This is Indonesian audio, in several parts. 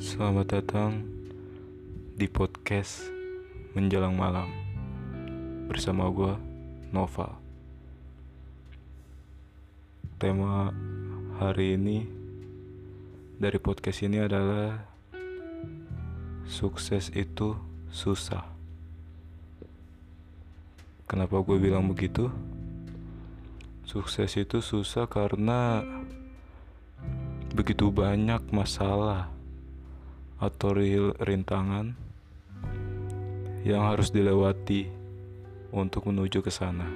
Selamat datang di podcast Menjelang Malam bersama gue Nova. Tema hari ini dari podcast ini adalah sukses itu susah. Kenapa gue bilang begitu? Sukses itu susah karena begitu banyak masalah atau rintangan yang harus dilewati untuk menuju ke sana.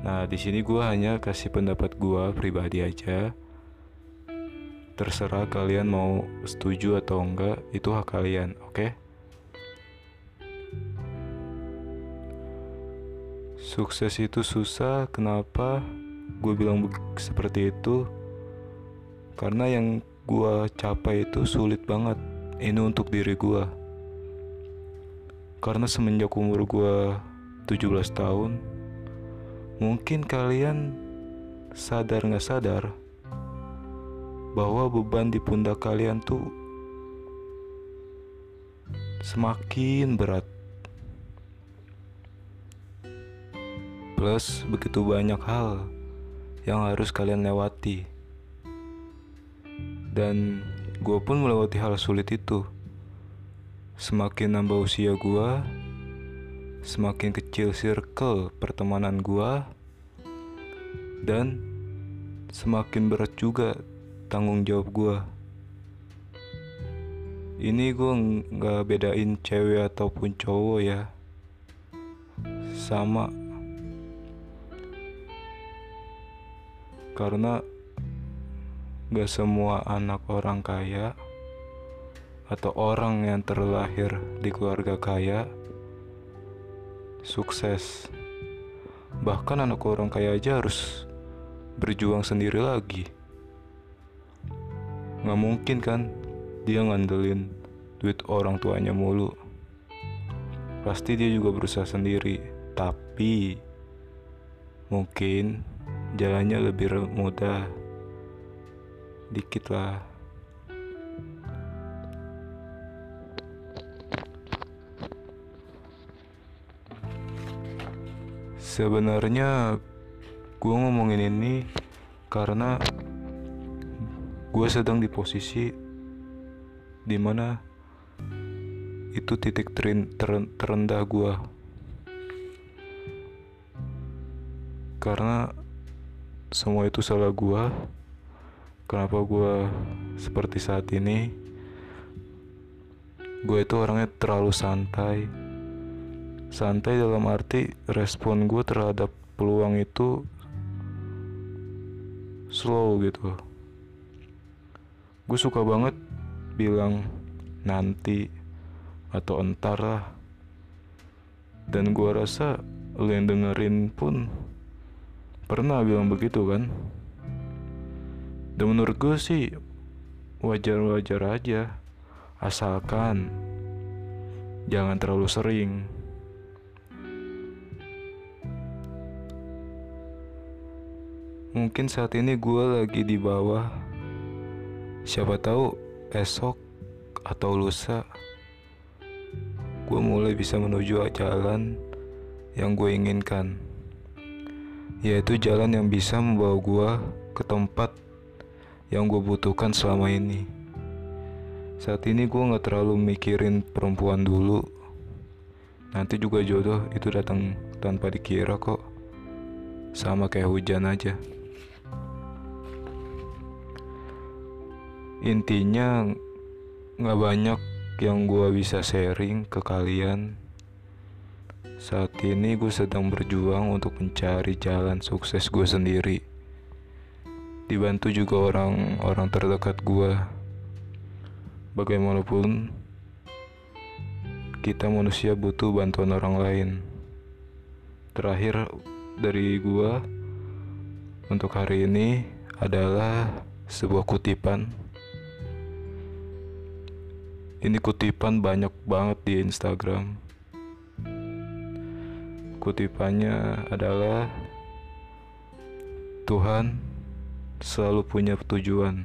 Nah, di sini gue hanya kasih pendapat gue pribadi aja. Terserah kalian mau setuju atau enggak, itu hak kalian, oke? Okay? Sukses itu susah, kenapa? Gue bilang seperti itu karena yang gue capai itu sulit banget. Ini untuk diri gue karena semenjak umur gue 17 tahun mungkin kalian sadar gak sadar bahwa beban di pundak kalian tuh semakin berat. Plus begitu banyak hal yang harus kalian lewati dan gue pun melewati hal sulit itu. Semakin nambah usia gue, semakin kecil circle pertemanan gue, dan semakin berat juga tanggung jawab gue. Ini gue nggak bedain cewek ataupun cowok ya, sama. Karena Gak semua anak orang kaya atau orang yang terlahir di keluarga kaya sukses. Bahkan anak orang kaya aja harus berjuang sendiri lagi. Gak mungkin kan dia ngandelin duit orang tuanya mulu. Pasti dia juga berusaha sendiri, tapi mungkin jalannya lebih mudah dikit lah. Sebenarnya gue ngomongin ini karena gue sedang di posisi di mana itu titik terin, ter, terendah gue karena semua itu salah gue kenapa gue seperti saat ini? Gue itu orangnya terlalu santai. Santai dalam arti respon gue terhadap peluang itu slow gitu. Gue suka banget bilang nanti atau entar lah dan gue rasa lo yang dengerin pun pernah bilang begitu kan dan menurut gue sih wajar-wajar aja. Asalkan jangan terlalu sering. Mungkin saat ini gue lagi di bawah. Siapa tahu esok atau lusa gue mulai bisa menuju jalan yang gue inginkan. Yaitu jalan yang bisa membawa gue ke tempat yang gue butuhkan selama ini. Saat ini gue gak terlalu mikirin perempuan dulu. Nanti juga jodoh itu datang tanpa dikira kok. Sama kayak hujan aja. Intinya gak banyak yang gue bisa sharing ke kalian. Saat ini gue sedang berjuang untuk mencari jalan sukses gue sendiri dibantu juga orang-orang terdekat gue bagaimanapun kita manusia butuh bantuan orang lain. Terakhir dari gue untuk hari ini adalah sebuah kutipan. Ini kutipan banyak banget di Instagram. Kutipannya adalah Tuhan selalu punya tujuan.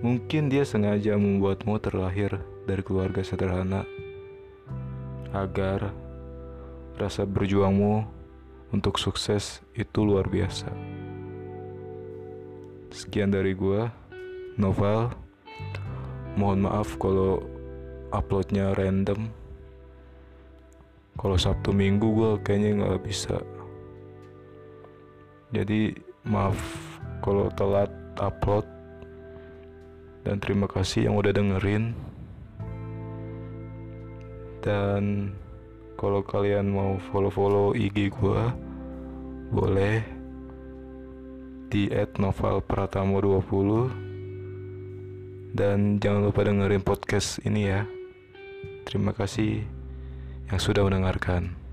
Mungkin dia sengaja membuatmu terlahir dari keluarga sederhana agar rasa berjuangmu untuk sukses itu luar biasa. Sekian dari gua, Novel. Mohon maaf kalau uploadnya random. Kalau Sabtu Minggu gue kayaknya nggak bisa. Jadi maaf kalau telat upload. Dan terima kasih yang udah dengerin. Dan kalau kalian mau follow-follow IG gue, boleh di @novelpratamo20 dan jangan lupa dengerin podcast ini ya. Terima kasih yang sudah mendengarkan.